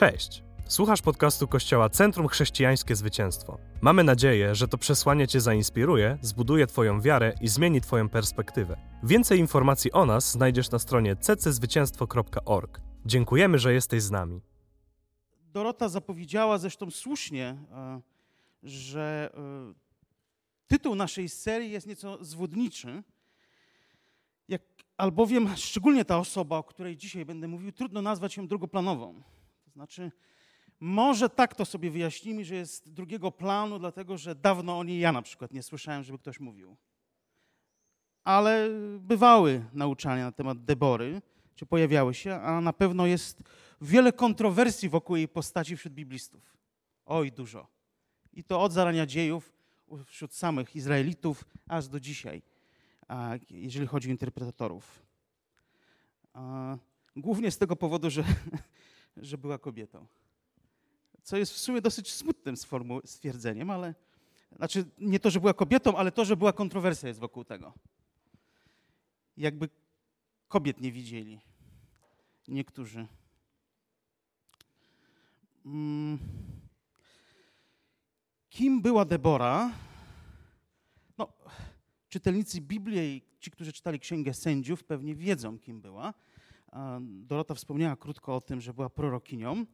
Cześć! Słuchasz podcastu Kościoła Centrum Chrześcijańskie Zwycięstwo. Mamy nadzieję, że to przesłanie Cię zainspiruje, zbuduje Twoją wiarę i zmieni Twoją perspektywę. Więcej informacji o nas znajdziesz na stronie cczwycięstwo.org. Dziękujemy, że jesteś z nami. Dorota zapowiedziała zresztą słusznie, e, że e, tytuł naszej serii jest nieco zwodniczy, albowiem szczególnie ta osoba, o której dzisiaj będę mówił, trudno nazwać ją drugoplanową. To znaczy, może tak to sobie wyjaśnimy, że jest drugiego planu, dlatego że dawno o niej ja na przykład nie słyszałem, żeby ktoś mówił. Ale bywały nauczania na temat Debory, czy pojawiały się, a na pewno jest wiele kontrowersji wokół jej postaci wśród biblistów. Oj, dużo. I to od zarania dziejów wśród samych Izraelitów, aż do dzisiaj, jeżeli chodzi o interpretatorów. Głównie z tego powodu, że, że była kobietą. Co jest w sumie dosyć smutnym stwierdzeniem, ale znaczy nie to, że była kobietą, ale to, że była kontrowersja jest wokół tego. Jakby kobiet nie widzieli. Niektórzy. Hmm. Kim była Debora? No, czytelnicy Biblii ci, którzy czytali Księgę Sędziów, pewnie wiedzą, kim była. Dorota wspomniała krótko o tym, że była prorokinią,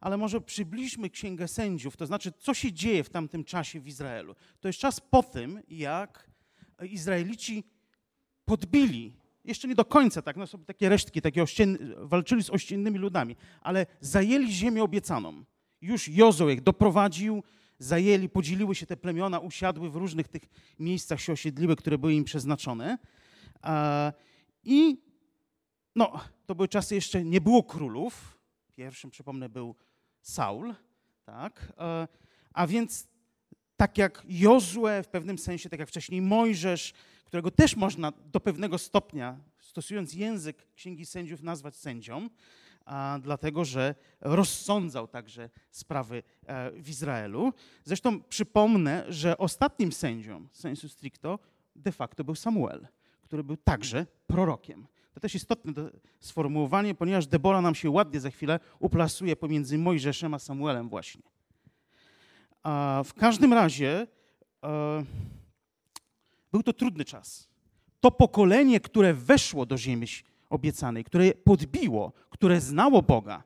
ale może przybliżmy Księgę Sędziów, to znaczy, co się dzieje w tamtym czasie w Izraelu. To jest czas po tym, jak Izraelici podbili, jeszcze nie do końca, tak, no sobie takie resztki, takie ościen, walczyli z ościennymi ludami, ale zajęli ziemię obiecaną. Już Jozue doprowadził, zajęli, podzieliły się te plemiona, usiadły w różnych tych miejscach się osiedliły, które były im przeznaczone. I no, to były czasy jeszcze, nie było królów. Pierwszym, przypomnę, był Saul, tak? A więc tak jak Jozue w pewnym sensie, tak jak wcześniej Mojżesz, którego też można do pewnego stopnia, stosując język Księgi Sędziów, nazwać sędzią, a dlatego że rozsądzał także sprawy e, w Izraelu. Zresztą przypomnę, że ostatnim sędzią sensu stricto de facto był Samuel, który był także prorokiem. To też istotne sformułowanie, ponieważ Debora nam się ładnie za chwilę uplasuje pomiędzy Mojżeszem a Samuelem właśnie. A w każdym razie e, był to trudny czas. To pokolenie, które weszło do ziemi obiecanej, które podbiło, które znało Boga.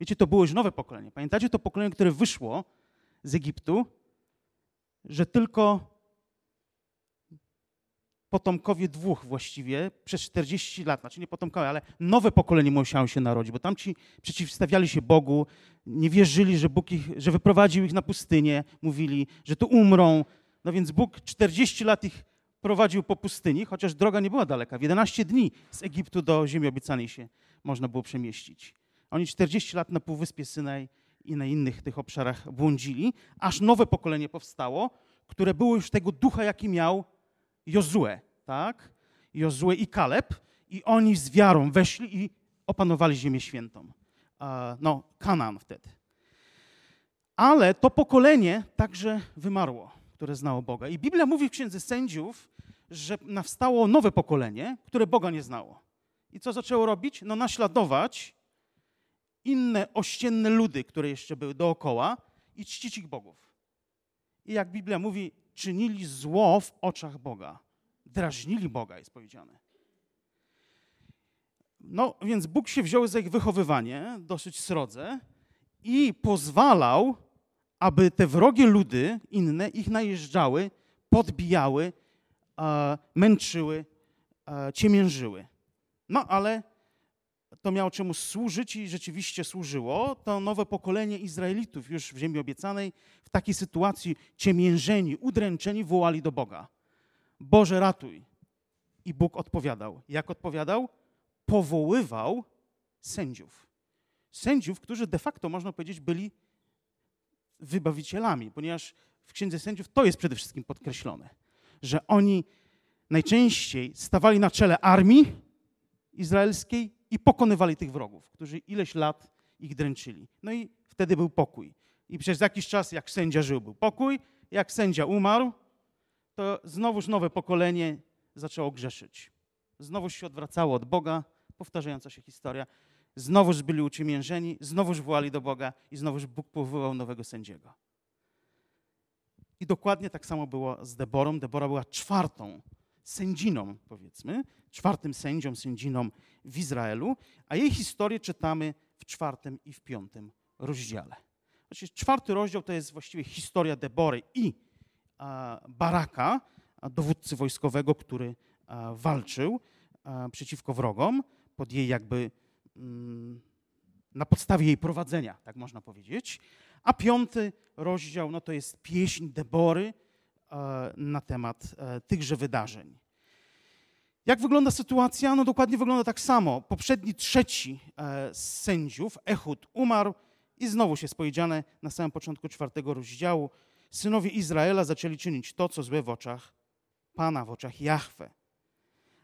Wiecie, to było już nowe pokolenie. Pamiętacie to pokolenie, które wyszło z Egiptu, że tylko potomkowie dwóch właściwie przez 40 lat, znaczy nie potomkowie, ale nowe pokolenie musiało się narodzić, bo tamci przeciwstawiali się Bogu, nie wierzyli, że Bóg ich, że wyprowadził ich na pustynię, mówili, że tu umrą. No więc Bóg 40 lat ich prowadził po pustyni, chociaż droga nie była daleka. W 11 dni z Egiptu do ziemi obiecanej się można było przemieścić. Oni 40 lat na Półwyspie Synaj i na innych tych obszarach błądzili, aż nowe pokolenie powstało, które było już tego ducha, jaki miał Jozue, tak? Jozue i Kaleb i oni z wiarą weszli i opanowali ziemię świętą. No, Kanaan wtedy. Ale to pokolenie także wymarło, które znało Boga. I Biblia mówi w Księdze Sędziów, że nawstało nowe pokolenie, które Boga nie znało. I co zaczęło robić? No naśladować inne ościenne ludy, które jeszcze były dookoła i czcić ich bogów. I jak Biblia mówi, czynili zło w oczach Boga. Drażnili Boga, jest powiedziane. No więc Bóg się wziął za ich wychowywanie, dosyć srodze, i pozwalał, aby te wrogie ludy inne ich najeżdżały, podbijały, e, męczyły, e, ciemiężyły. No ale to miało czemu służyć i rzeczywiście służyło. To nowe pokolenie Izraelitów już w ziemi obiecanej w takiej sytuacji ciemiężeni, udręczeni wołali do Boga. Boże ratuj. I Bóg odpowiadał. Jak odpowiadał? Powoływał sędziów. Sędziów, którzy de facto, można powiedzieć, byli wybawicielami, ponieważ w Księdze Sędziów to jest przede wszystkim podkreślone, że oni najczęściej stawali na czele armii izraelskiej i pokonywali tych wrogów, którzy ileś lat ich dręczyli. No i wtedy był pokój. I przez jakiś czas, jak sędzia żył, był pokój. Jak sędzia umarł, to znowuż nowe pokolenie zaczęło grzeszyć. Znowu się odwracało od Boga, powtarzająca się historia. znowuż byli uciemiężeni, znowuż wołali do Boga i znowuż Bóg powołał nowego sędziego. I dokładnie tak samo było z Deborą. Debora była czwartą sędziną, powiedzmy, czwartym sędzią, sędziną w Izraelu, a jej historię czytamy w czwartym i w piątym rozdziale. Znaczy, czwarty rozdział to jest właściwie historia Debory i Baraka, dowódcy wojskowego, który walczył przeciwko wrogom, pod jej jakby mm, na podstawie jej prowadzenia, tak można powiedzieć. A piąty rozdział no to jest pieśń Debory na temat e, tychże wydarzeń. Jak wygląda sytuacja? No dokładnie wygląda tak samo. Poprzedni trzeci e, z sędziów, Ehud, umarł i znowu się powiedziane na samym początku czwartego rozdziału. Synowie Izraela zaczęli czynić to, co złe w oczach Pana, w oczach Jahwe.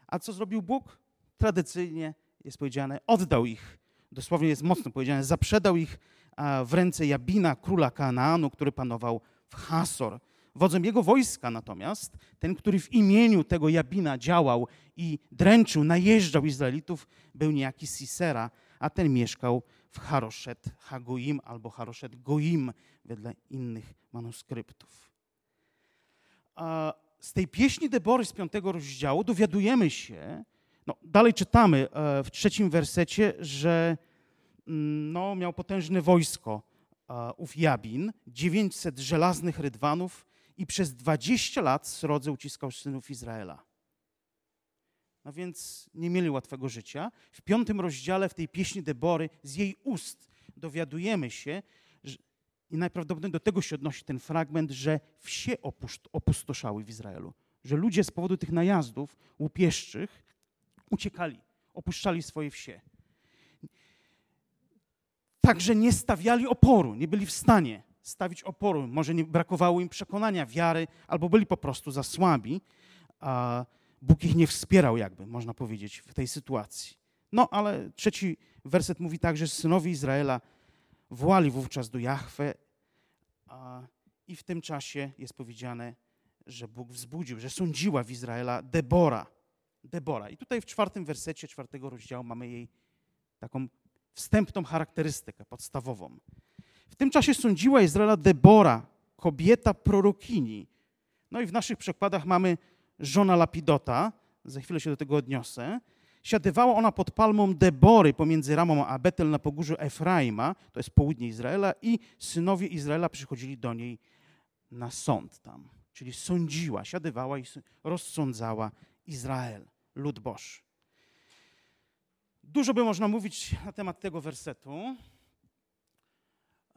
A co zrobił Bóg? Tradycyjnie jest powiedziane, oddał ich, dosłownie jest mocno powiedziane, zaprzedał ich w ręce Jabina, króla Kanaanu, który panował w Hasor. Wodzem jego wojska natomiast, ten, który w imieniu tego Jabina działał i dręczył, najeżdżał Izraelitów, był niejaki Sisera, a ten mieszkał w Haroszet Hagoim albo Haroszet Goim, wedle innych manuskryptów. Z tej pieśni Debory z piątego rozdziału dowiadujemy się, no, dalej czytamy e, w trzecim wersecie, że mm, no, miał potężne wojsko ów Jabin, 900 żelaznych rydwanów i przez 20 lat srodze uciskał synów Izraela. No więc nie mieli łatwego życia. W piątym rozdziale, w tej pieśni Debory, z jej ust dowiadujemy się, że, i najprawdopodobniej do tego się odnosi ten fragment, że wsie opustoszały w Izraelu. Że ludzie z powodu tych najazdów łupieszczych uciekali, opuszczali swoje wsie. Także nie stawiali oporu, nie byli w stanie stawić oporu. Może nie brakowało im przekonania, wiary, albo byli po prostu za słabi. A Bóg ich nie wspierał, jakby można powiedzieć, w tej sytuacji. No, ale trzeci werset mówi tak, że synowie Izraela wołali wówczas do Jahwe i w tym czasie jest powiedziane, że Bóg wzbudził, że sądziła w Izraela Debora. Debora. I tutaj w czwartym wersecie czwartego rozdziału mamy jej taką wstępną charakterystykę podstawową. W tym czasie sądziła Izraela Debora, kobieta prorokini. No i w naszych przekładach mamy żona Lapidota, za chwilę się do tego odniosę. Siadywała ona pod palmą Debory pomiędzy Ramą a Betel na pogórzu Efraima, to jest południe Izraela, i synowie Izraela przychodzili do niej na sąd tam. Czyli sądziła, siadywała i rozsądzała Izrael, lud Boży. Dużo by można mówić na temat tego wersetu,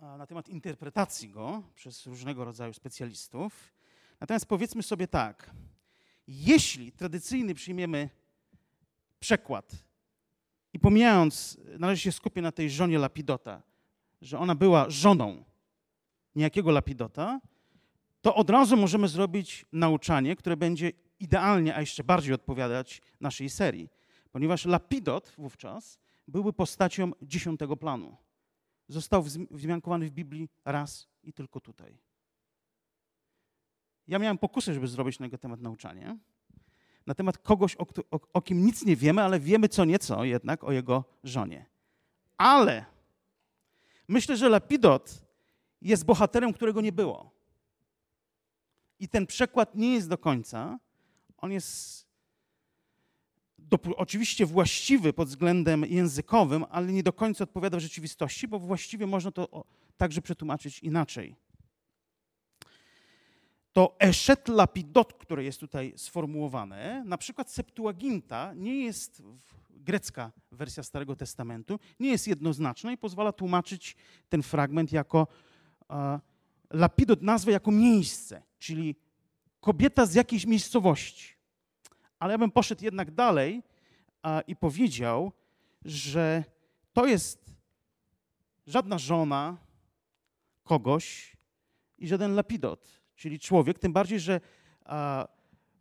na temat interpretacji go przez różnego rodzaju specjalistów. Natomiast powiedzmy sobie tak, jeśli tradycyjny przyjmiemy przekład i pomijając, należy się skupić na tej żonie Lapidota, że ona była żoną niejakiego Lapidota, to od razu możemy zrobić nauczanie, które będzie idealnie, a jeszcze bardziej odpowiadać naszej serii. Ponieważ Lapidot wówczas byłby postacią dziesiątego planu. Został wzmiankowany w Biblii raz i tylko tutaj. Ja miałem pokusę, żeby zrobić na jego temat nauczanie. Na temat kogoś, o, o, o kim nic nie wiemy, ale wiemy co nieco jednak o jego żonie. Ale myślę, że Lapidot jest bohaterem, którego nie było. I ten przekład nie jest do końca. On jest do, oczywiście właściwy pod względem językowym, ale nie do końca odpowiada w rzeczywistości, bo właściwie można to także przetłumaczyć inaczej to eshet lapidot, które jest tutaj sformułowane, na przykład Septuaginta nie jest, grecka wersja Starego Testamentu, nie jest jednoznaczna i pozwala tłumaczyć ten fragment jako uh, lapidot, nazwę jako miejsce, czyli kobieta z jakiejś miejscowości. Ale ja bym poszedł jednak dalej uh, i powiedział, że to jest żadna żona kogoś i żaden lapidot czyli człowiek, tym bardziej, że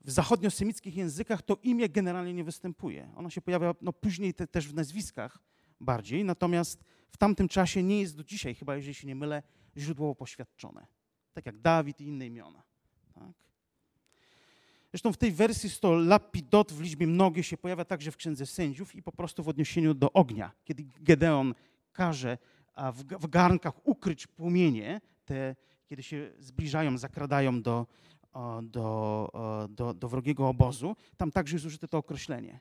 w zachodniosemickich językach to imię generalnie nie występuje. Ono się pojawia no, później te, też w nazwiskach bardziej, natomiast w tamtym czasie nie jest do dzisiaj, chyba jeżeli się nie mylę, źródłowo poświadczone. Tak jak Dawid i inne imiona. Tak? Zresztą w tej wersji jest to lapidot w liczbie mnogiej się pojawia także w Księdze Sędziów i po prostu w odniesieniu do ognia. Kiedy Gedeon każe w, garnkach ukryć płomienie, te, kiedy się zbliżają, zakradają do, do, do, do wrogiego obozu, tam także jest użyte to określenie.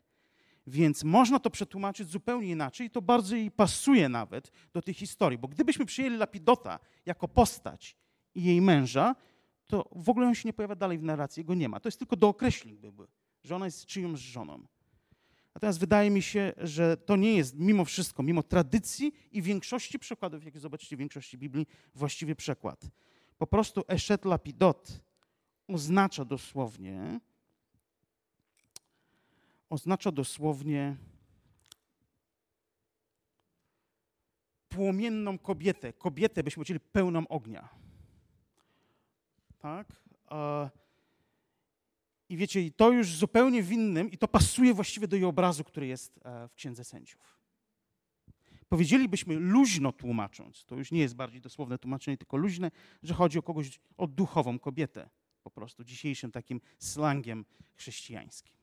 Więc można to przetłumaczyć zupełnie inaczej i to bardzo jej pasuje nawet do tej historii, bo gdybyśmy przyjęli Lapidota jako postać i jej męża, to w ogóle on się nie pojawia dalej w narracji, go nie ma. To jest tylko dookreślnik byłby, że ona jest czyjąś żoną. Natomiast wydaje mi się, że to nie jest mimo wszystko, mimo tradycji i większości przekładów, jakie zobaczycie w większości Biblii, właściwy przekład. Po prostu Eshet Lapidot oznacza dosłownie, oznacza dosłownie płomienną kobietę. Kobietę, byśmy powiedzieli, pełną ognia. Tak? I wiecie, to już zupełnie w innym, i to pasuje właściwie do jej obrazu, który jest e, w Księdze Sędziów. Powiedzielibyśmy luźno tłumacząc, to już nie jest bardziej dosłowne tłumaczenie, tylko luźne, że chodzi o kogoś, o duchową kobietę, po prostu dzisiejszym takim slangiem chrześcijańskim.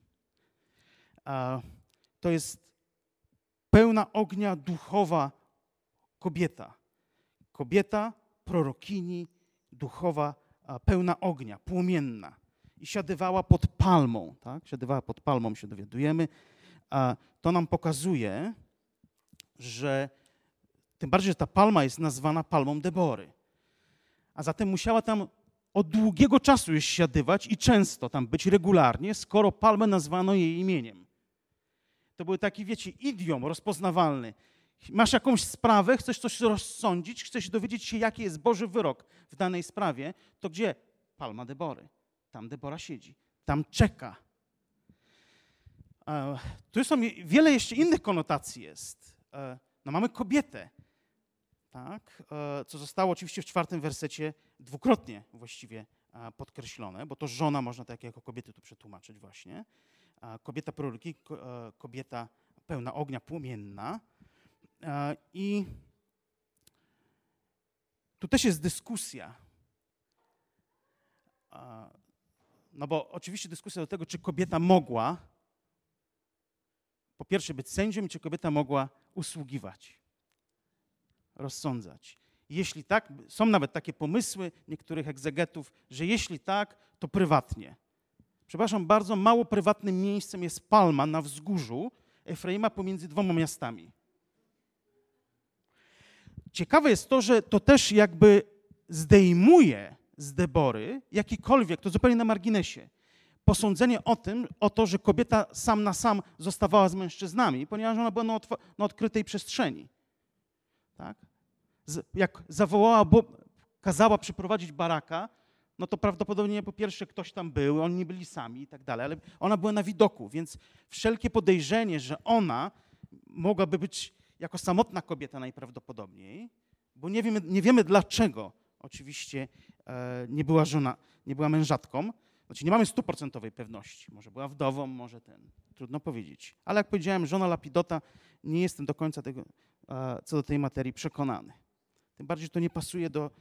To jest pełna ognia duchowa kobieta. Kobieta, prorokini, duchowa, pełna ognia, płomienna. I siadywała pod palmą, tak? Siadywała pod palmą, się dowiadujemy. To nam pokazuje, że tym bardziej, że ta palma jest nazwana palmą Debory. A zatem musiała tam od długiego czasu już siadywać i często tam być regularnie, skoro palmę nazwano jej imieniem. To był taki, wiecie, idiom rozpoznawalny. Masz jakąś sprawę, chcesz coś rozsądzić, chcesz dowiedzieć się, jaki jest Boży wyrok w danej sprawie, to gdzie? Palma Debory. Tam Debora siedzi. Tam czeka. Tu są wiele jeszcze innych konotacji jest. E, no mamy kobietę, tak? E, co zostało oczywiście w czwartym wersecie dwukrotnie właściwie e, podkreślone, bo to żona można tak jako kobiety tu przetłumaczyć właśnie. Kobieta proroki, kobieta pełna ognia, płomienna. I tu też jest dyskusja. No bo oczywiście dyskusja do tego, czy kobieta mogła po pierwsze być sędzią czy kobieta mogła usługiwać, rozsądzać. Jeśli tak, są nawet takie pomysły niektórych egzegetów, że jeśli tak, to prywatnie. Przepraszam bardzo, mało prywatnym miejscem jest Palma na wzgórzu Efraima pomiędzy dwoma miastami. Ciekawe jest to, że to też jakby zdejmuje z Debory jakikolwiek, to zupełnie na marginesie, posądzenie o tym, o to, że kobieta sam na sam zostawała z mężczyznami, ponieważ ona była na, na odkrytej przestrzeni. Tak? Z, jak zawołała, bo kazała przyprowadzić baraka, no to prawdopodobnie po pierwsze ktoś tam był, oni nie byli sami i tak dalej, ale ona była na widoku, więc wszelkie podejrzenie, że ona mogłaby być jako samotna kobieta najprawdopodobniej, bo nie wiemy, nie wiemy dlaczego oczywiście e, nie była żona, nie była mężatką, znaczy nie mamy stuprocentowej pewności. Może była wdową, może ten. Trudno powiedzieć. Ale jak powiedziałem, żona Lapidota, nie jestem do końca tego, e, co do tej materii przekonany. Tym bardziej, to nie pasuje do,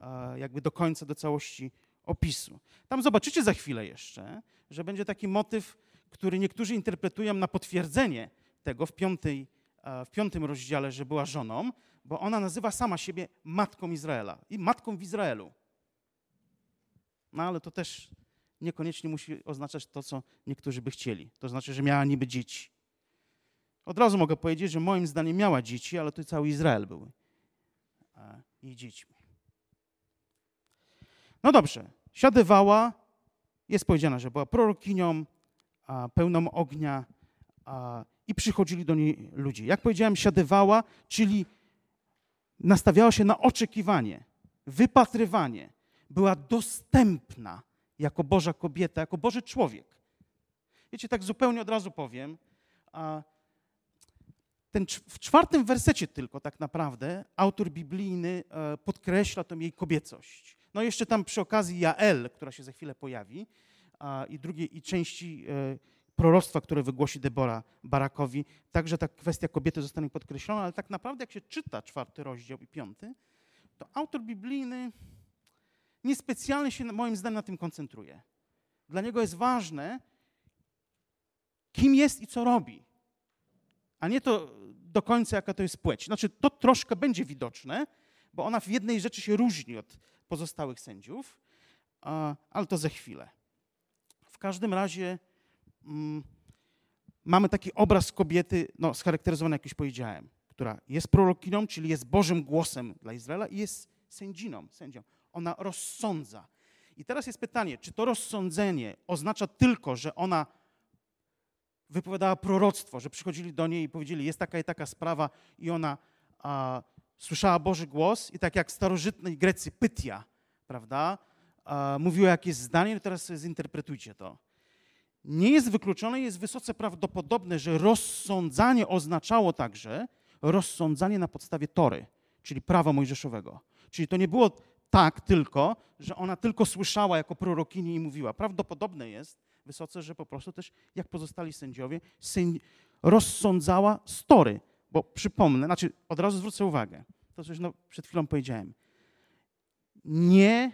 e, jakby do końca, do całości opisu. Tam zobaczycie za chwilę jeszcze, że będzie taki motyw, który niektórzy interpretują na potwierdzenie tego w, piątej, w piątym rozdziale, że była żoną, bo ona nazywa sama siebie matką Izraela i matką w Izraelu. No ale to też niekoniecznie musi oznaczać to, co niektórzy by chcieli. To znaczy, że miała niby dzieci. Od razu mogę powiedzieć, że moim zdaniem miała dzieci, ale to cały Izrael był jej dziećmi. No dobrze, siadywała, jest powiedziane, że była prorokinią, pełną ognia i przychodzili do niej ludzie. Jak powiedziałem, siadywała, czyli nastawiała się na oczekiwanie, wypatrywanie. Była dostępna jako Boża kobieta, jako Boży człowiek. Wiecie, tak zupełnie od razu powiem, ten, w czwartym wersecie tylko tak naprawdę autor biblijny e, podkreśla tą jej kobiecość. No jeszcze tam przy okazji Jael, która się za chwilę pojawi, i drugiej i części e, proroctwa, które wygłosi Debora Barakowi, także ta kwestia kobiety zostanie podkreślona, ale tak naprawdę jak się czyta czwarty rozdział i piąty, to autor biblijny niespecjalnie się moim zdaniem na tym koncentruje. Dla niego jest ważne, kim jest i co robi, a nie to do końca, jaka to jest płeć. Znaczy, to troszkę będzie widoczne, bo ona w jednej rzeczy się różni od pozostałych sędziów, ale to za chwilę. W każdym razie mm, mamy taki obraz kobiety, no, scharakteryzowany, jak już powiedziałem, która jest prorokinią, czyli jest Bożym głosem dla Izraela i jest sędziną, sędzią. Ona rozsądza. I teraz jest pytanie, czy to rozsądzenie oznacza tylko, że ona wypowiadała proroctwo, że przychodzili do niej i powiedzieli, jest taka i taka sprawa i ona a, słyszała Boży głos i tak jak starożytnej Grecy Pytia, prawda, a, mówiła jakieś zdanie, no teraz zinterpretujcie to. Nie jest wykluczone, jest wysoce prawdopodobne, że rozsądzanie oznaczało także rozsądzanie na podstawie Tory, czyli prawa mojżeszowego. Czyli to nie było tak tylko, że ona tylko słyszała jako prorokini i mówiła. Prawdopodobne jest wysoce, że po prostu też, jak pozostali sędziowie, sędzi rozsądzała story. Bo przypomnę, znaczy od razu zwrócę uwagę, to coś no, przed chwilą powiedziałem. Nie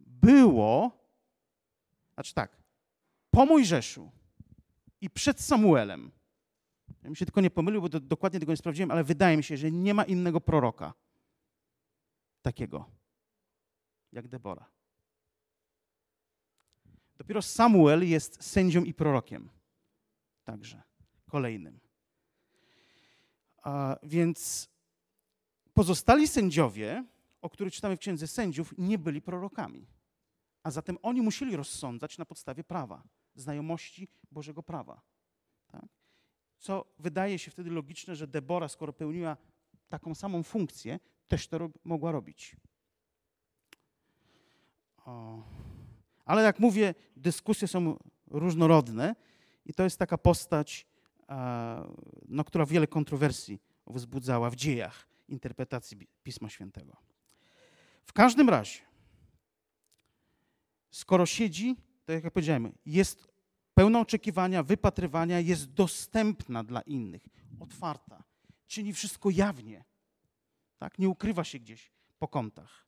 było, znaczy tak, po Mojżeszu i przed Samuelem, ja mi się tylko nie pomylił, bo to, dokładnie tego nie sprawdziłem, ale wydaje mi się, że nie ma innego proroka takiego jak Debora. Dopiero Samuel jest sędzią i prorokiem. Także kolejnym. A więc pozostali sędziowie, o których czytamy w Księdze Sędziów, nie byli prorokami. A zatem oni musieli rozsądzać na podstawie prawa, znajomości Bożego prawa. Tak? Co wydaje się wtedy logiczne, że Debora, skoro pełniła taką samą funkcję, też to mogła robić. O. Ale jak mówię, dyskusje są różnorodne i to jest taka postać, no, która wiele kontrowersji wzbudzała w dziejach interpretacji Pisma Świętego. W każdym razie, skoro siedzi, to jak powiedziałem, jest pełna oczekiwania, wypatrywania, jest dostępna dla innych, otwarta, czyni wszystko jawnie, tak? nie ukrywa się gdzieś po kątach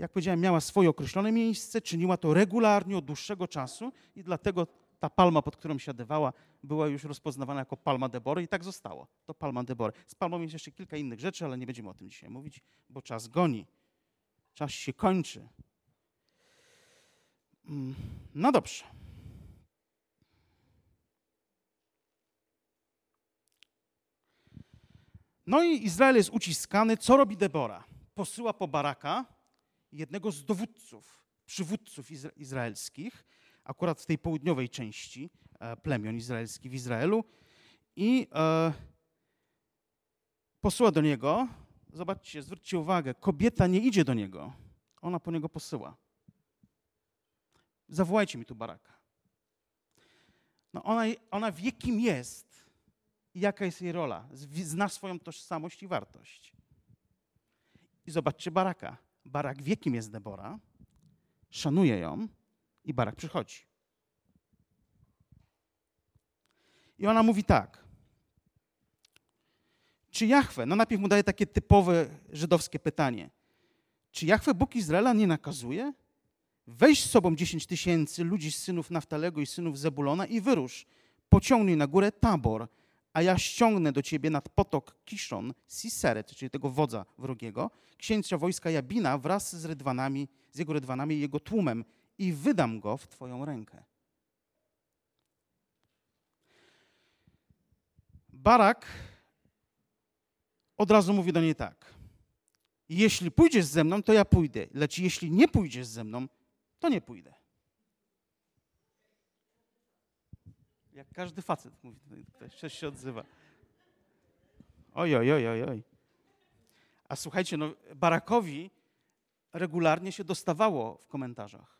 jak powiedziałem, miała swoje określone miejsce, czyniła to regularnie od dłuższego czasu i dlatego ta palma, pod którą siadywała, była już rozpoznawana jako palma Debory i tak zostało. To palma Debory. Z palmą jest jeszcze kilka innych rzeczy, ale nie będziemy o tym dzisiaj mówić, bo czas goni. Czas się kończy. Mm, no dobrze. No i Izrael jest uciskany. Co robi Debora? Posyła po Baraka, jednego z dowódców, przywódców izraelskich, akurat w tej południowej części e, plemion izraelskich w Izraelu i e, posyła do niego. Zobaczcie, zwróćcie uwagę, kobieta nie idzie do niego, ona po niego posyła. Zawołajcie mi tu baraka. No ona, ona wie, kim jest i jaka jest jej rola. Zna swoją tożsamość i wartość. I zobaczcie baraka. Barak wie, kim jest Debora, szanuje ją i Barak przychodzi. I ona mówi tak. Czy Jahwe, no najpierw mu daje takie typowe żydowskie pytanie. Czy Jahwe, Bóg Izraela, nie nakazuje? Weź z sobą dziesięć tysięcy ludzi z synów Naftalego i synów Zebulona i wyrusz. Pociągnij na górę Tabor, a ja ściągnę do ciebie nad potok Kiszon, Siseret, czyli tego wodza wrogiego, księcia wojska Jabina wraz z rydwanami, z jego rydwanami i jego tłumem i wydam go w twoją rękę. Barak od razu mówi do niej tak. Jeśli pójdziesz ze mną, to ja pójdę, lecz jeśli nie pójdziesz ze mną, to nie pójdę. Jak każdy facet mówi, ktoś się odzywa. Oj, oj, oj, oj, oj. A słuchajcie, no, Barakowi regularnie się dostawało w komentarzach,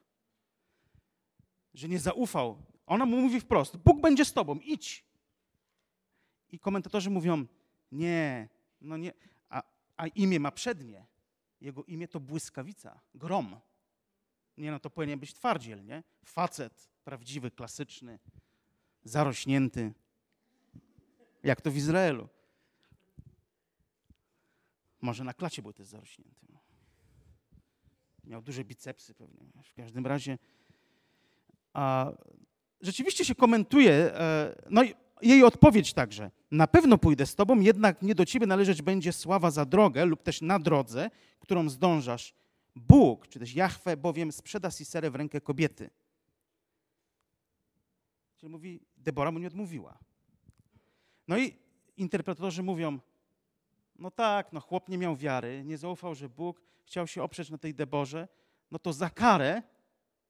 że nie zaufał. Ona mu mówi wprost: Bóg będzie z tobą, idź. I komentatorzy mówią: Nie, no nie. A, a imię ma przednie. Jego imię to błyskawica, grom. Nie, no to powinien być twardziel, nie? Facet, prawdziwy, klasyczny zarośnięty, jak to w Izraelu. Może na klacie był też zarośnięty. Miał duże bicepsy pewnie. W każdym razie A rzeczywiście się komentuje, e, no i jej odpowiedź także. Na pewno pójdę z tobą, jednak nie do ciebie należeć będzie sława za drogę lub też na drodze, którą zdążasz. Bóg, czy też Jahwe, bowiem sprzeda Siserę w rękę kobiety. Czyli mówi, Debora mu nie odmówiła. No i interpretorzy mówią, no tak, no chłop nie miał wiary, nie zaufał, że Bóg chciał się oprzeć na tej Deborze, no to za karę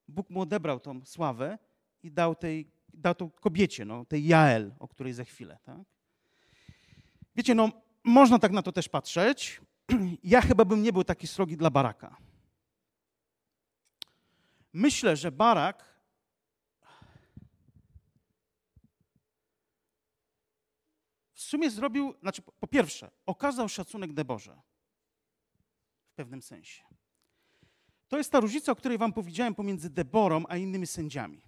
Bóg mu odebrał tą sławę i dał tej, dał tą kobiecie, no, tej Jael, o której za chwilę. Tak? Wiecie, no można tak na to też patrzeć. Ja chyba bym nie był taki srogi dla Baraka. Myślę, że Barak w sumie zrobił, znaczy po pierwsze, okazał szacunek Deborze w pewnym sensie. To jest ta różnica, o której wam powiedziałem pomiędzy Deborą a innymi sędziami.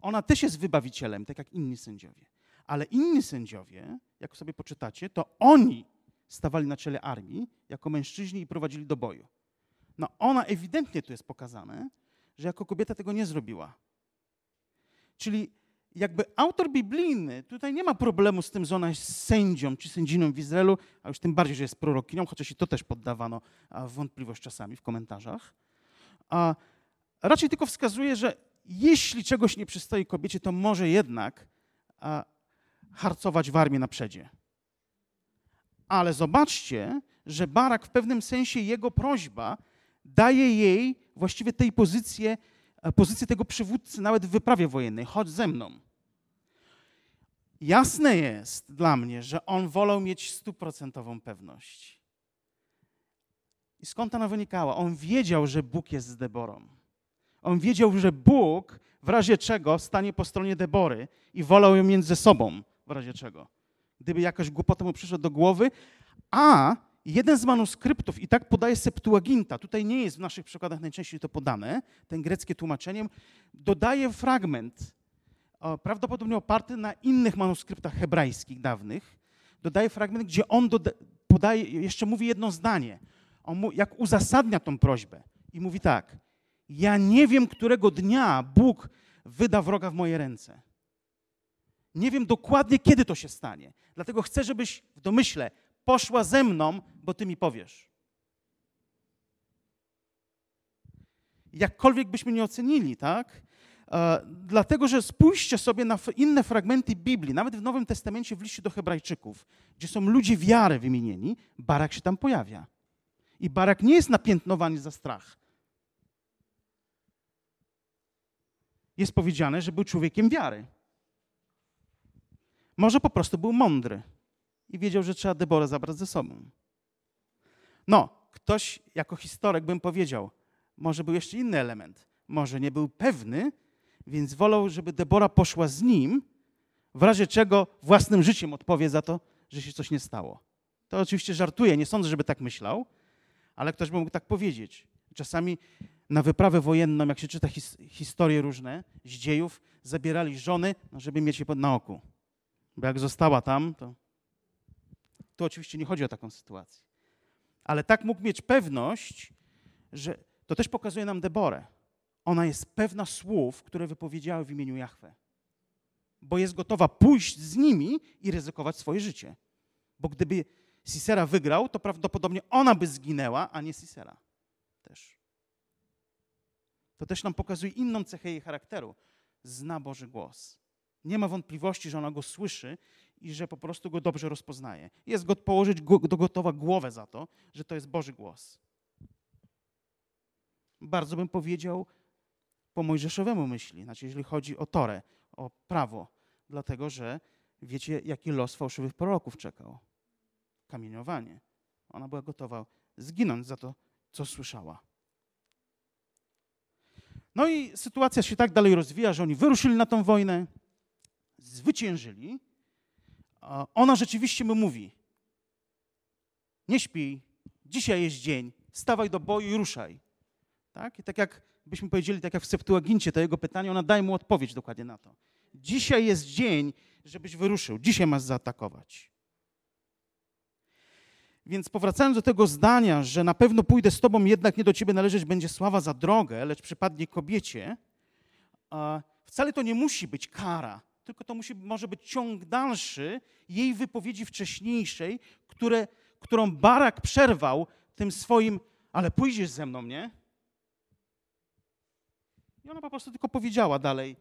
Ona też jest wybawicielem, tak jak inni sędziowie. Ale inni sędziowie, jak sobie poczytacie, to oni stawali na czele armii jako mężczyźni i prowadzili do boju. No ona ewidentnie tu jest pokazane, że jako kobieta tego nie zrobiła. Czyli jakby autor biblijny tutaj nie ma problemu z tym, że ona jest sędzią czy sędziną w Izraelu, a już tym bardziej, że jest prorokinią, chociaż i to też poddawano wątpliwość czasami w komentarzach. A raczej tylko wskazuje, że jeśli czegoś nie przystoi kobiecie, to może jednak harcować w armii na przedzie. Ale zobaczcie, że Barak w pewnym sensie jego prośba daje jej właściwie tej pozycję, pozycję tego przywódcy nawet w wyprawie wojennej. Chodź ze mną. Jasne jest dla mnie, że on wolał mieć stuprocentową pewność. I skąd ona wynikała? On wiedział, że Bóg jest z Deborą. On wiedział, że Bóg w razie czego stanie po stronie Debory i wolał ją między sobą w razie czego. Gdyby jakaś głupota mu przyszła do głowy, a jeden z manuskryptów, i tak podaje Septuaginta, tutaj nie jest w naszych przykładach najczęściej to podane, ten greckie tłumaczenie, dodaje fragment, prawdopodobnie oparty na innych manuskryptach hebrajskich dawnych, dodaje fragment, gdzie on podaje, jeszcze mówi jedno zdanie. On mu, jak uzasadnia tą prośbę i mówi tak, ja nie wiem, którego dnia Bóg wyda wroga w moje ręce. Nie wiem dokładnie, kiedy to się stanie. Dlatego chcę, żebyś w domyśle poszła ze mną, bo ty mi powiesz. Jakkolwiek byśmy nie ocenili, tak? E, dlatego, że spójrzcie sobie na inne fragmenty Biblii, nawet w Nowym Testamencie w liście do Hebrajczyków, gdzie są ludzie wiary wymienieni, Barak się tam pojawia. I Barak nie jest napiętnowany za strach. Jest powiedziane, że był człowiekiem wiary. Może po prostu był mądry i wiedział, że trzeba Deborę zabrać ze sobą. No, ktoś jako historyk bym powiedział, może był jeszcze inny element. Może nie był pewny, więc wolał, żeby Debora poszła z nim, w razie czego własnym życiem odpowie za to, że się coś nie stało. To oczywiście żartuję, nie sądzę, żeby tak myślał, ale ktoś by mógł tak powiedzieć. Czasami na wyprawę wojenną, jak się czyta his, historie różne z dziejów, zabierali żony, no, żeby mieć je na oku. Bo jak została tam, to... Tu oczywiście nie chodzi o taką sytuację. Ale tak mógł mieć pewność, że to też pokazuje nam Deborę. Ona jest pewna słów, które wypowiedziała w imieniu Jahwe. Bo jest gotowa pójść z nimi i ryzykować swoje życie. Bo gdyby Sisera wygrał, to prawdopodobnie ona by zginęła, a nie Sisera. Też. To też nam pokazuje inną cechę jej charakteru. Zna Boży głos. Nie ma wątpliwości, że ona go słyszy i że po prostu go dobrze rozpoznaje. Jest go położyć go, gotowa głowę za to, że to jest Boży głos. Bardzo bym powiedział po mojżeszowemu myśli, znaczy jeżeli chodzi o Torę, o prawo, dlatego że wiecie, jaki los fałszywych proroków czekał kamieniowanie. Ona była gotowa zginąć za to, co słyszała. No i sytuacja się tak dalej rozwija, że oni wyruszyli na tą wojnę, zwyciężyli. Ona rzeczywiście mu mówi: Nie śpij, dzisiaj jest dzień, stawaj do boju i ruszaj. Tak? I tak jak byśmy powiedzieli, tak jak w Septuagincie, to jego pytanie, ona daje mu odpowiedź dokładnie na to. Dzisiaj jest dzień, żebyś wyruszył. Dzisiaj masz zaatakować. Więc powracając do tego zdania, że na pewno pójdę z tobą, jednak nie do ciebie należeć będzie sława za drogę, lecz przypadnie kobiecie, wcale to nie musi być kara, tylko to musi, może być ciąg dalszy jej wypowiedzi wcześniejszej, które, którą Barak przerwał tym swoim, ale pójdziesz ze mną, nie? I ona po prostu tylko powiedziała dalej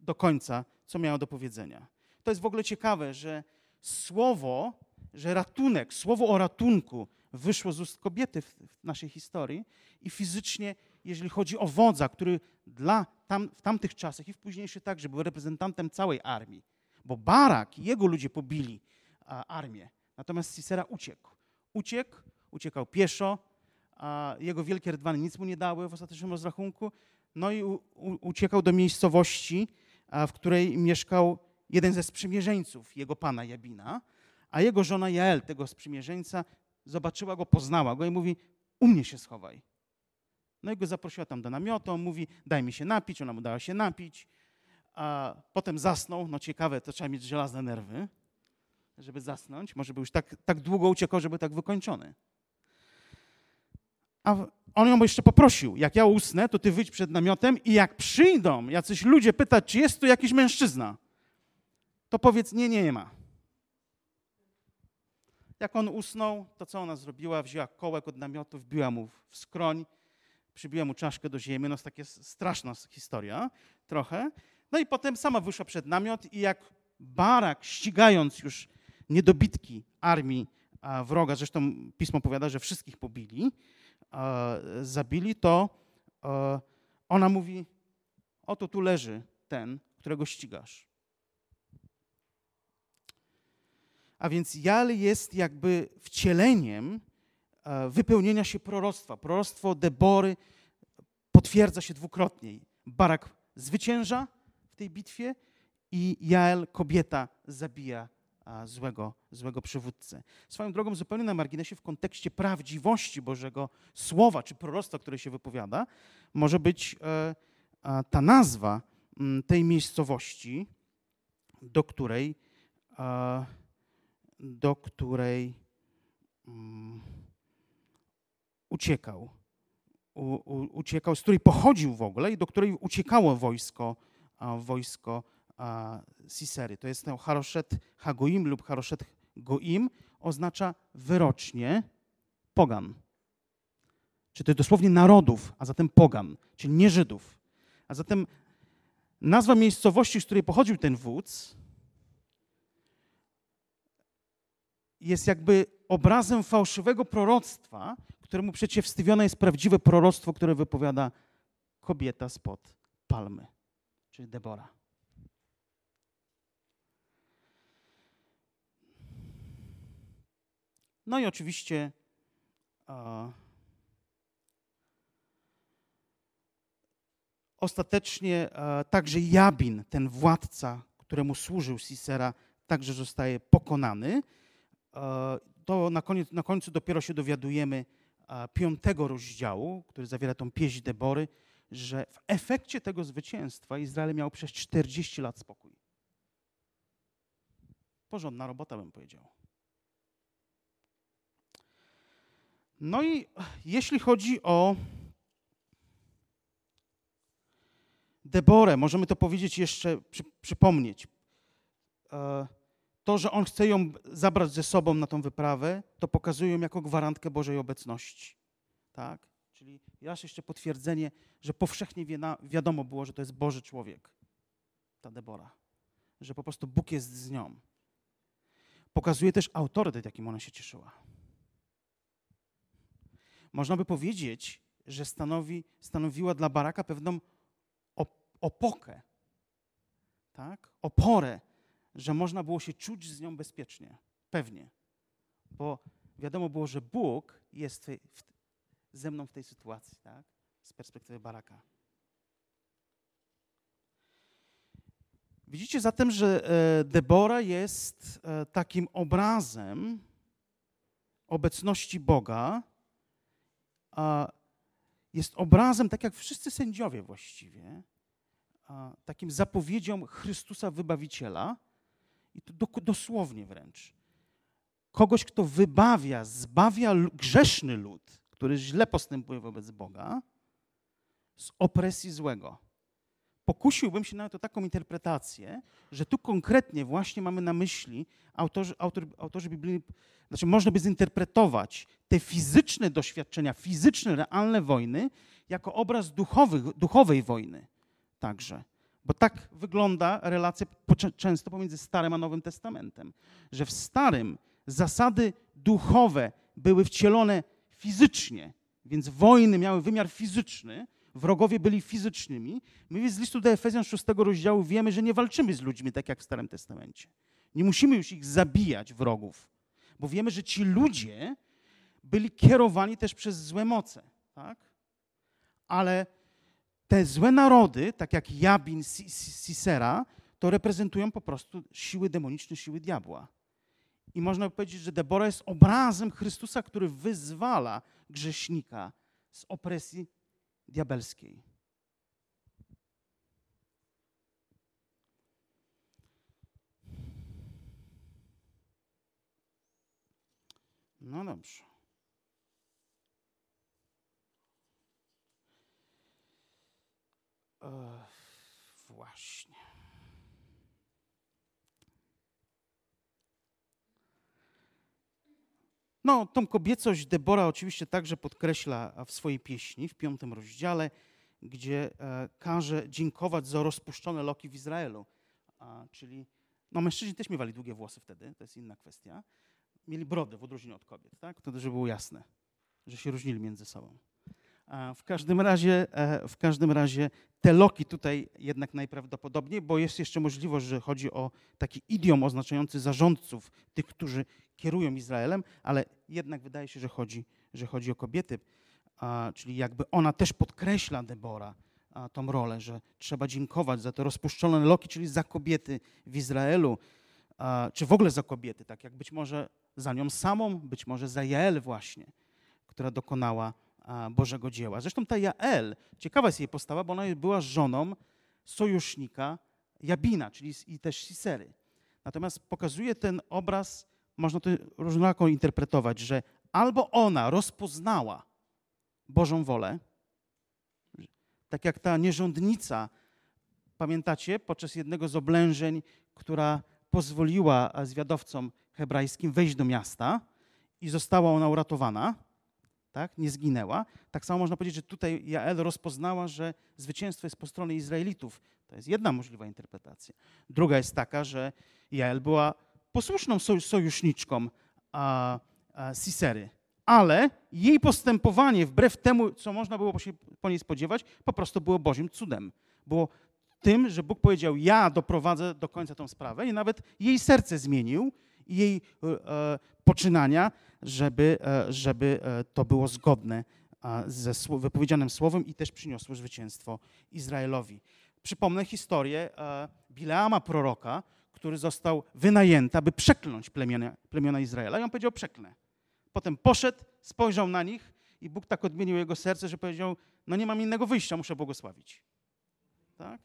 do końca, co miała do powiedzenia. To jest w ogóle ciekawe, że słowo, że ratunek, słowo o ratunku wyszło z ust kobiety w, w naszej historii i fizycznie, jeżeli chodzi o wodza, który dla tam, w tamtych czasach i w późniejszych także był reprezentantem całej armii, bo Barak i jego ludzie pobili a, armię, natomiast Sisera uciekł. Uciekł, uciekał pieszo, a jego wielkie rydwany nic mu nie dały w ostatecznym rozrachunku, no i u, u, uciekał do miejscowości, a, w której mieszkał jeden ze sprzymierzeńców jego pana Jabina, a jego żona Jael, tego sprzymierzeńca, zobaczyła go, poznała go i mówi, u mnie się schowaj. No i go zaprosiła tam do namiotu, on mówi, daj mi się napić, ona mu dała się napić, a potem zasnął, no ciekawe, to trzeba mieć żelazne nerwy, żeby zasnąć, może był już tak, tak długo uciekał, żeby tak wykończony. A on ją jeszcze poprosił, jak ja usnę, to ty wyjdź przed namiotem i jak przyjdą jacyś ludzie pytać, czy jest tu jakiś mężczyzna, to powiedz, nie, nie, nie ma. Jak on usnął, to co ona zrobiła? Wzięła kołek od namiotu, wbiła mu w skroń, przybiła mu czaszkę do ziemi. No jest taka straszna historia trochę. No i potem sama wyszła przed namiot i jak barak, ścigając już niedobitki armii wroga, zresztą pismo powiada, że wszystkich pobili, zabili, to ona mówi, oto tu leży ten, którego ścigasz. A więc Jal jest jakby wcieleniem wypełnienia się proroctwa. Proroctwo Debory potwierdza się dwukrotnie. Barak zwycięża w tej bitwie i Jael, kobieta, zabija złego, złego przywódcę. Swoją drogą zupełnie na marginesie w kontekście prawdziwości Bożego Słowa czy proroctwa, które się wypowiada, może być e, ta nazwa tej miejscowości, do której do której uciekał. U, u, uciekał, z której pochodził w ogóle i do której uciekało wojsko, a, wojsko a, Sisery. To jest ten Haroszet Hagoim lub Haroszet Goim, oznacza wyrocznie pogan. Czy to jest dosłownie narodów, a zatem pogan, czyli nie Żydów. A zatem nazwa miejscowości, z której pochodził ten wódz, jest jakby obrazem fałszywego proroctwa, któremu przeciwstawione jest prawdziwe proroctwo, które wypowiada kobieta spod palmy, czyli Debora. No i oczywiście uh, ostatecznie uh, także Jabin, ten władca, któremu służył Sisera, także zostaje pokonany. E, to na, koniec, na końcu dopiero się dowiadujemy piątego rozdziału, który zawiera tą pieśń Debory, że w efekcie tego zwycięstwa Izrael miał przez 40 lat spokój. Porządna robota, bym powiedział. No i jeśli chodzi o Deborę, możemy to powiedzieć jeszcze, przy, przypomnieć. E, to, że on chce ją zabrać ze sobą na tą wyprawę, to pokazuje ją jako gwarantkę Bożej obecności. Tak? Czyli raz jeszcze potwierdzenie, że powszechnie wiadomo było, że to jest Boży człowiek, ta Debora. Że po prostu Bóg jest z nią. Pokazuje też autorytet, jakim ona się cieszyła. Można by powiedzieć, że stanowi, stanowiła dla Baraka pewną opokę, tak? oporę że można było się czuć z nią bezpiecznie. Pewnie. Bo wiadomo było, że Bóg jest w, ze mną w tej sytuacji, tak? z perspektywy Baraka. Widzicie zatem, że e, Debora jest e, takim obrazem obecności Boga, jest obrazem, tak jak wszyscy sędziowie właściwie, takim zapowiedzią Chrystusa Wybawiciela, i to dosłownie wręcz. Kogoś, kto wybawia, zbawia grzeszny lud, który źle postępuje wobec Boga, z opresji złego. pokusiłbym się nawet o taką interpretację, że tu konkretnie właśnie mamy na myśli, autorzy, autor, autorzy biblijni, znaczy można by zinterpretować te fizyczne doświadczenia, fizyczne, realne wojny, jako obraz duchowych, duchowej wojny także. Bo tak wygląda relacja często pomiędzy Starym a Nowym Testamentem, że w Starym zasady duchowe były wcielone fizycznie, więc wojny miały wymiar fizyczny, wrogowie byli fizycznymi. My z listu do Efezjan 6 rozdziału wiemy, że nie walczymy z ludźmi tak jak w Starym Testamencie. Nie musimy już ich zabijać, wrogów, bo wiemy, że ci ludzie byli kierowani też przez złe moce. Tak? Ale te złe narody, tak jak Jabin, Sisera, to reprezentują po prostu siły demoniczne, siły diabła. I można powiedzieć, że Debora jest obrazem Chrystusa, który wyzwala grzesznika z opresji diabelskiej. No dobrze. Właśnie. No, tą kobiecość Debora oczywiście także podkreśla w swojej pieśni w piątym rozdziale, gdzie e, każe dziękować za rozpuszczone loki w Izraelu. A, czyli, no mężczyźni też miewali długie włosy wtedy, to jest inna kwestia. Mieli brody w odróżnieniu od kobiet, tak? To żeby było jasne, że się różnili między sobą. W każdym razie, e, w każdym razie te loki tutaj jednak najprawdopodobniej, bo jest jeszcze możliwość, że chodzi o taki idiom oznaczający zarządców, tych, którzy kierują Izraelem, ale jednak wydaje się, że chodzi, że chodzi o kobiety, czyli jakby ona też podkreśla Debora tą rolę, że trzeba dziękować za te rozpuszczone loki, czyli za kobiety w Izraelu, czy w ogóle za kobiety, tak jak być może za nią samą, być może za Jael właśnie, która dokonała Bożego dzieła. Zresztą ta Jael, ciekawa jest jej postawa, bo ona była żoną sojusznika Jabina, czyli i też Sisery. Natomiast pokazuje ten obraz, można to różnako interpretować, że albo ona rozpoznała Bożą wolę, tak jak ta nierządnica, pamiętacie, podczas jednego z oblężeń, która pozwoliła zwiadowcom hebrajskim wejść do miasta i została ona uratowana, tak? nie zginęła. Tak samo można powiedzieć, że tutaj Jael rozpoznała, że zwycięstwo jest po stronie Izraelitów. To jest jedna możliwa interpretacja. Druga jest taka, że Jael była posłuszną sojuszniczką a, a Sisery, ale jej postępowanie, wbrew temu, co można było się po niej spodziewać, po prostu było Bożym cudem. Było tym, że Bóg powiedział, ja doprowadzę do końca tą sprawę i nawet jej serce zmienił i jej e, poczynania, żeby, e, żeby e, to było zgodne ze wypowiedzianym słowem i też przyniosło zwycięstwo Izraelowi. Przypomnę historię Bileama proroka, który został wynajęty, aby przekląć plemiona, plemiona Izraela. I on powiedział, przeklnę. Potem poszedł, spojrzał na nich i Bóg tak odmienił jego serce, że powiedział, no nie mam innego wyjścia, muszę błogosławić. Tak?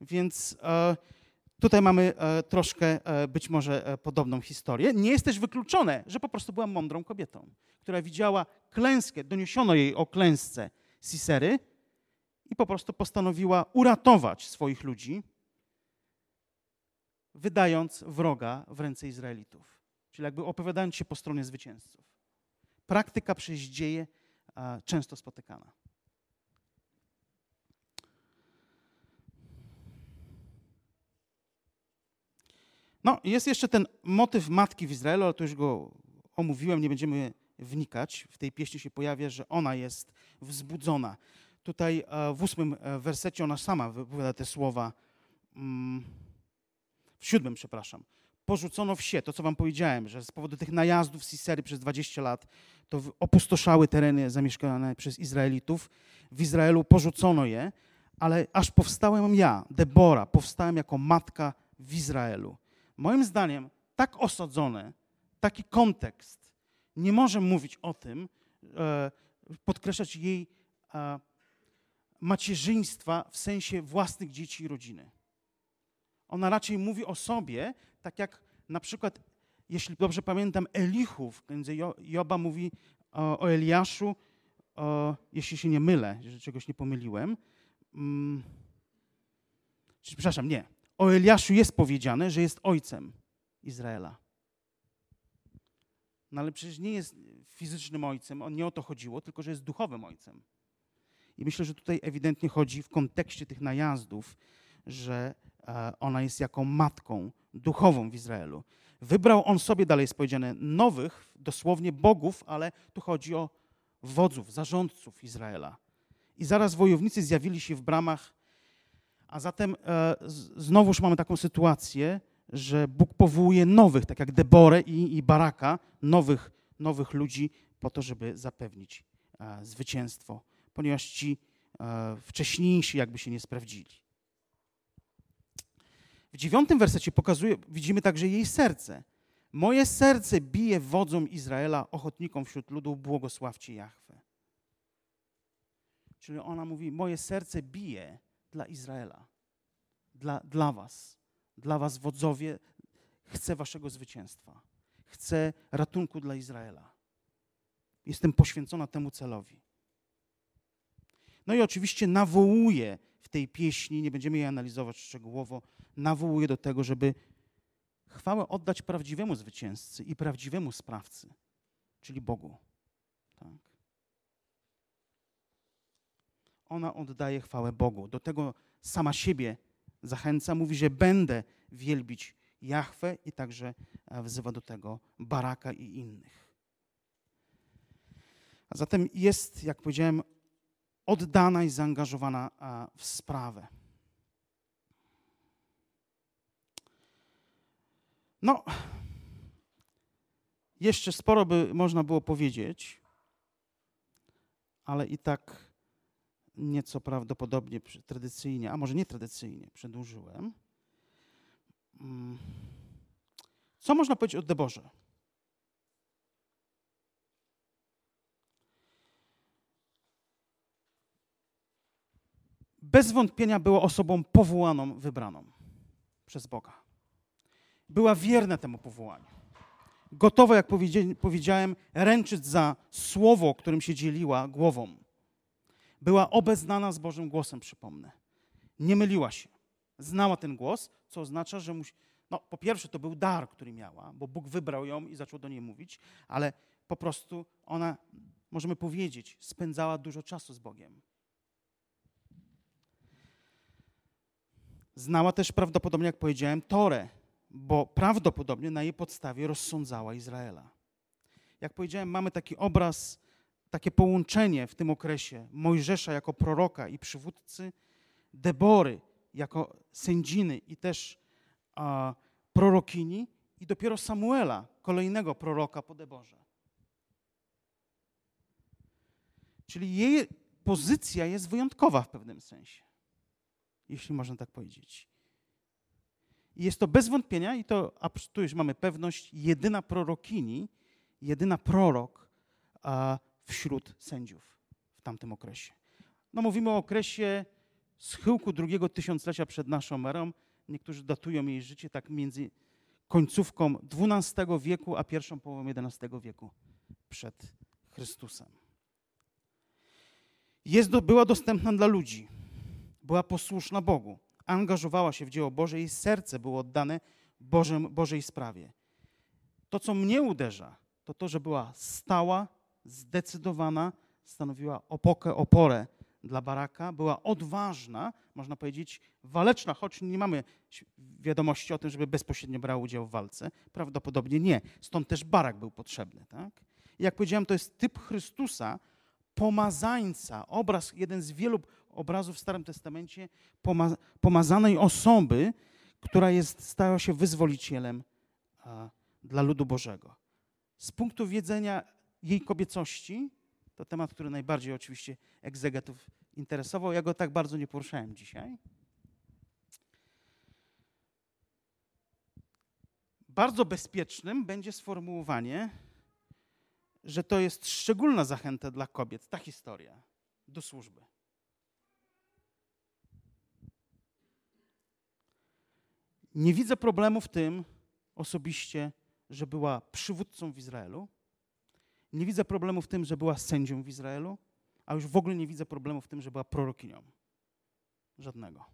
Więc e, Tutaj mamy e, troszkę e, być może e, podobną historię. Nie jest też wykluczone, że po prostu była mądrą kobietą, która widziała klęskę, doniesiono jej o klęsce Sisery i po prostu postanowiła uratować swoich ludzi, wydając wroga w ręce Izraelitów. Czyli jakby opowiadając się po stronie zwycięzców. Praktyka przez dzieje często spotykana. No, jest jeszcze ten motyw matki w Izraelu, ale to już go omówiłem, nie będziemy wnikać. W tej pieśni się pojawia, że ona jest wzbudzona. Tutaj e, w ósmym e, wersecie ona sama wypowiada te słowa. Mm, w siódmym, przepraszam. Porzucono wsie, to co wam powiedziałem, że z powodu tych najazdów Sisery przez 20 lat to opustoszały tereny zamieszkane przez Izraelitów. W Izraelu porzucono je, ale aż powstałem ja, Debora, powstałem jako matka w Izraelu moim zdaniem tak osadzone, taki kontekst nie może mówić o tym, e, podkreślać jej e, macierzyństwa w sensie własnych dzieci i rodziny. Ona raczej mówi o sobie, tak jak na przykład, jeśli dobrze pamiętam, Elichów, między Joba mówi o Eliaszu, jeśli się nie mylę, że czegoś nie pomyliłem, Mm, przepraszam, nie. O Eliaszu jest powiedziane, że jest ojcem Izraela. No ale przecież nie jest fizycznym ojcem, on nie o to chodziło, tylko że jest duchowym ojcem. I myślę, że tutaj ewidentnie chodzi w kontekście tych najazdów, że e, ona jest jaką matką duchową w Izraelu. Wybrał on sobie, dalej jest powiedziane, nowych, dosłownie bogów, ale tu chodzi o wodzów, zarządców Izraela. I zaraz wojownicy zjawili się w bramach, a zatem e, znowuż mamy taką sytuację, że Bóg powołuje nowych, tak jak Deborę i, i Baraka, nowych, nowych ludzi po to, żeby zapewnić e, zwycięstwo, ponieważ ci e, wcześniejsi jakby się nie sprawdzili. W dziewiątym wersecie pokazuje, widzimy także jej serce. Moje serce bije wodzom Izraela, ochotnikom wśród ludu, błogosławcie Jahwe. Czyli ona mówi, moje serce bije dla Izraela, dla, dla was, dla was wodzowie, chcę waszego zwycięstwa, chcę ratunku dla Izraela. Jestem poświęcona temu celowi. No i oczywiście nawołuje w tej pieśni, nie będziemy jej analizować szczegółowo, nawołuje do tego, żeby chwałę oddać prawdziwemu zwycięzcy i prawdziwemu sprawcy, czyli Bogu. Tak. Ona oddaje chwałę Bogu. Do tego sama siebie zachęca, mówi, że będę wielbić Jahwe i także e, wzywa do tego Baraka i innych. A zatem jest, jak powiedziałem, oddana i zaangażowana w sprawę. No, jeszcze sporo by można było powiedzieć, ale i tak nieco prawdopodobnie tradycyjnie, a może nie tradycyjnie, przedłużyłem. Mm. Co można powiedzieć o Deborze? Bez wątpienia była osobą powołaną, wybraną przez Boga była wierna temu powołaniu. Gotowa, jak powiedziałem, ręczyć za słowo, którym się dzieliła głową. Była obeznana z Bożym głosem, przypomnę. Nie myliła się. Znała ten głos, co oznacza, że musi. No, po pierwsze, to był dar, który miała, bo Bóg wybrał ją i zaczął do niej mówić, ale po prostu ona, możemy powiedzieć, spędzała dużo czasu z Bogiem. Znała też prawdopodobnie, jak powiedziałem, Torę, bo prawdopodobnie na jej podstawie rozsądzała Izraela. Jak powiedziałem, mamy taki obraz, takie połączenie w tym okresie Mojżesza jako proroka i przywódcy, Debory jako sędziny i też a, prorokini i dopiero Samuela, kolejnego proroka po Deborze. Czyli jej pozycja jest wyjątkowa w pewnym sensie, jeśli można tak powiedzieć. I jest to bez wątpienia, i to tu już mamy pewność, jedyna prorokini, jedyna prorok a, wśród sędziów w tamtym okresie. No mówimy o okresie schyłku drugiego tysiąclecia przed naszą erą. Niektórzy datują jej życie tak między końcówką XII wieku a pierwszą połową XI wieku przed Chrystusem. Jest do, była dostępna dla ludzi, była posłuszna Bogu angażowała się w dzieło Boże, jej serce było oddane Bożym, Bożej sprawie. To, co mnie uderza, to to, że była stała, zdecydowana, stanowiła opokę, oporę dla Baraka, była odważna, można powiedzieć, waleczna, choć nie mamy wiadomości o tym, żeby bezpośrednio brał udział w walce. Prawdopodobnie nie. Stąd też Barak był potrzebny. Tak? Jak powiedziałem, to jest typ Chrystusa, pomazańca, obraz, jeden z wielu obrazów w Starym Testamencie pomazanej osoby, która jest, stała się wyzwolicielem a, dla ludu Bożego. Z punktu widzenia jej kobiecości, to temat, który najbardziej oczywiście egzegetów interesował, ja go tak bardzo nie poruszałem dzisiaj. Bardzo bezpiecznym będzie sformułowanie, że to jest szczególna zachęta dla kobiet, ta historia, do służby. Nie widzę problemu w tym osobiście, że była przywódcą w Izraelu. Nie widzę problemu w tym, że była sędzią w Izraelu, a już w ogóle nie widzę problemu w tym, że była prorokinią. Żadnego.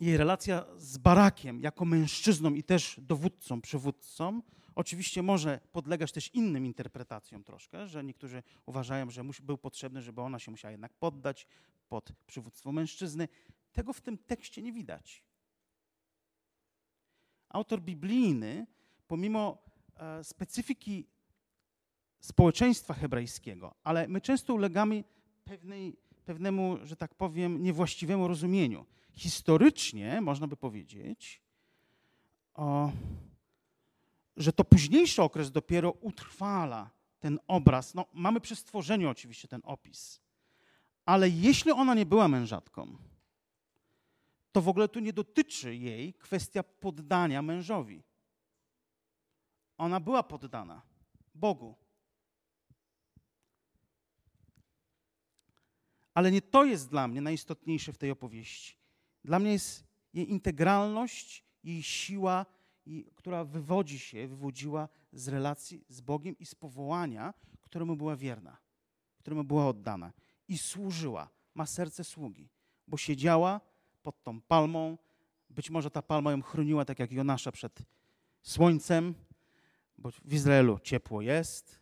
Jej relacja z Barakiem jako mężczyzną i też dowódcą, przywódcą, oczywiście może podlegać też innym interpretacjom troszkę, że niektórzy uważają, że był potrzebny, żeby ona się musiała jednak poddać pod przywództwo mężczyzny. Tego w tym tekście nie widać. Autor biblijny, pomimo specyfiki społeczeństwa hebrajskiego, ale my często ulegamy pewnej, pewnemu, że tak powiem, niewłaściwemu rozumieniu. Historycznie można by powiedzieć, o, że to późniejszy okres dopiero utrwala ten obraz. No, mamy przy stworzeniu oczywiście ten opis, ale jeśli ona nie była mężatką, to w ogóle tu nie dotyczy jej kwestia poddania mężowi. Ona była poddana Bogu. Ale nie to jest dla mnie najistotniejsze w tej opowieści. Dla mnie jest jej integralność, jej siła, która wywodzi się, wywodziła z relacji z Bogiem i z powołania, któremu była wierna, któremu była oddana i służyła. Ma serce sługi, bo siedziała pod tą palmą. Być może ta palma ją chroniła, tak jak Jonasza przed słońcem, bo w Izraelu ciepło jest,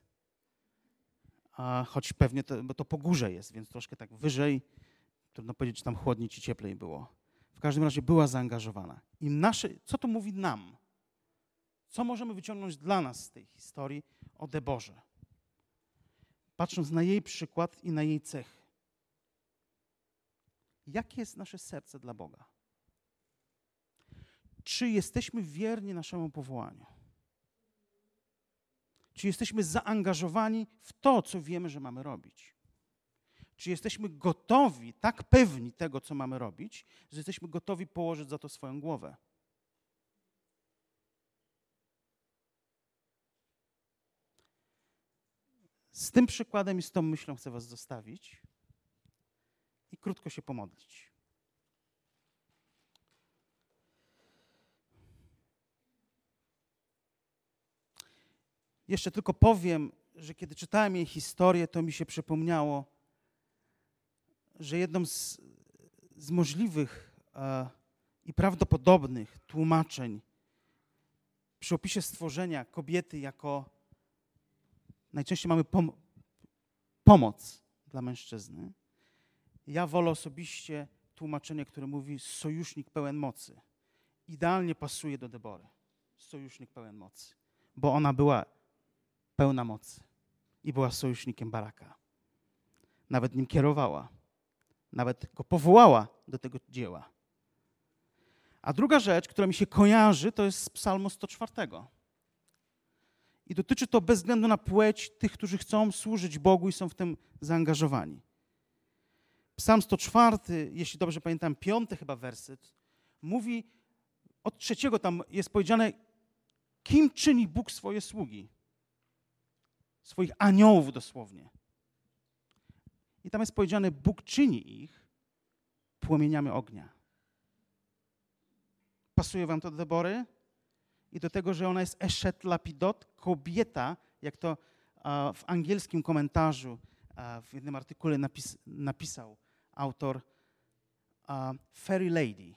a choć pewnie to, bo to po górze jest, więc troszkę tak wyżej. Trudno powiedzieć, czy tam chłodniej czy cieplej było. W każdym razie była zaangażowana. I nasze, co to mówi nam? Co możemy wyciągnąć dla nas z tej historii o Deborze? Patrząc na jej przykład i na jej cechy. Jakie jest nasze serce dla Boga? Czy jesteśmy wierni naszemu powołaniu? Czy jesteśmy zaangażowani w to, co wiemy, że mamy robić? Czy jesteśmy gotowi, tak pewni tego, co mamy robić, że jesteśmy gotowi położyć za to swoją głowę? Z tym przykładem i z tą myślą chcę Was zostawić i krótko się pomodlić. Jeszcze tylko powiem, że kiedy czytałem jej historię, to mi się przypomniało, że jedną z, z możliwych e, i prawdopodobnych tłumaczeń przy opisie stworzenia kobiety jako najczęściej mamy pom pomoc dla mężczyzny. Ja wolę osobiście tłumaczenie, które mówi sojusznik pełen mocy. Idealnie pasuje do Debory. Sojusznik pełen mocy. Bo ona była pełna mocy i była sojusznikiem Baraka. Nawet nim kierowała. Nawet go powołała do tego dzieła. A druga rzecz, która mi się kojarzy, to jest z Psalmu 104. I dotyczy to bez względu na płeć tych, którzy chcą służyć Bogu i są w tym zaangażowani. Psalm 104, jeśli dobrze pamiętam, piąty chyba werset, mówi od trzeciego tam jest powiedziane, kim czyni Bóg swoje sługi. Swoich aniołów dosłownie. I tam jest powiedziane, Bóg czyni ich płomieniami ognia. Pasuje wam to do Debory? I do tego, że ona jest Eshet Lapidot, kobieta, jak to w angielskim komentarzu w jednym artykule napis, napisał autor Fairy Lady.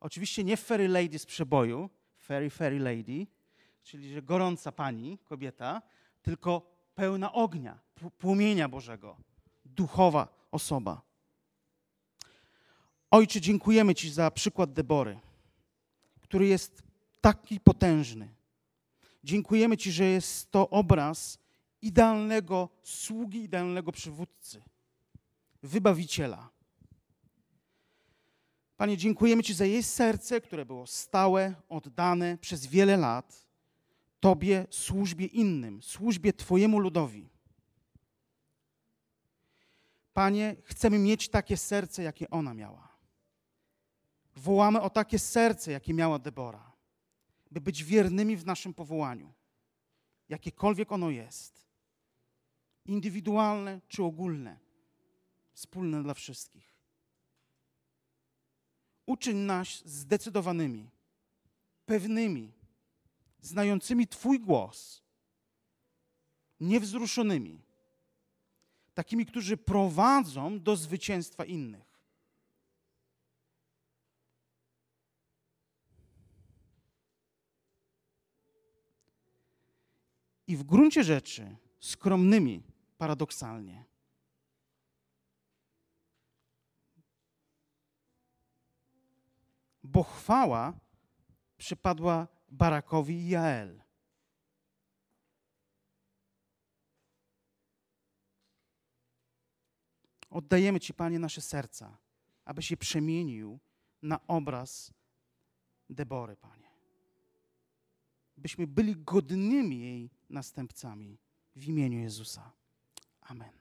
Oczywiście nie Fairy Lady z przeboju, Fairy Fairy Lady, czyli że gorąca pani, kobieta, tylko pełna ognia, płomienia Bożego, duchowa osoba. Ojcze, dziękujemy Ci za przykład Debory, który jest taki potężny. Dziękujemy Ci, że jest to obraz idealnego sługi, idealnego przywódcy, wybawiciela. Panie, dziękujemy Ci za jej serce, które było stałe, oddane przez wiele lat Tobie, służbie innym, służbie Twojemu ludowi. Panie, chcemy mieć takie serce, jakie ona miała. Wołamy o takie serce, jakie miała Debora, by być wiernymi w naszym powołaniu, jakiekolwiek ono jest indywidualne czy ogólne, wspólne dla wszystkich. Uczyń nas zdecydowanymi, pewnymi, znającymi Twój głos, niewzruszonymi, takimi, którzy prowadzą do zwycięstwa innych. I w gruncie rzeczy skromnymi, paradoksalnie. Bo chwała przypadła Barakowi i Jael. Oddajemy Ci, Panie, nasze serca, aby się przemienił na obraz Debory, Panie. Byśmy byli godnymi jej następcami w imieniu Jezusa. Amen.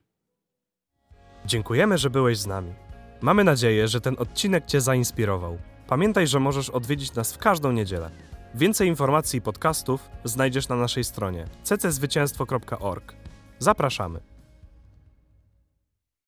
Dziękujemy, że byłeś z nami. Mamy nadzieję, że ten odcinek Cię zainspirował. Pamiętaj, że możesz odwiedzić nas w każdą niedzielę. Więcej informacji i podcastów znajdziesz na naszej stronie cczwycięstwo.org. Zapraszamy.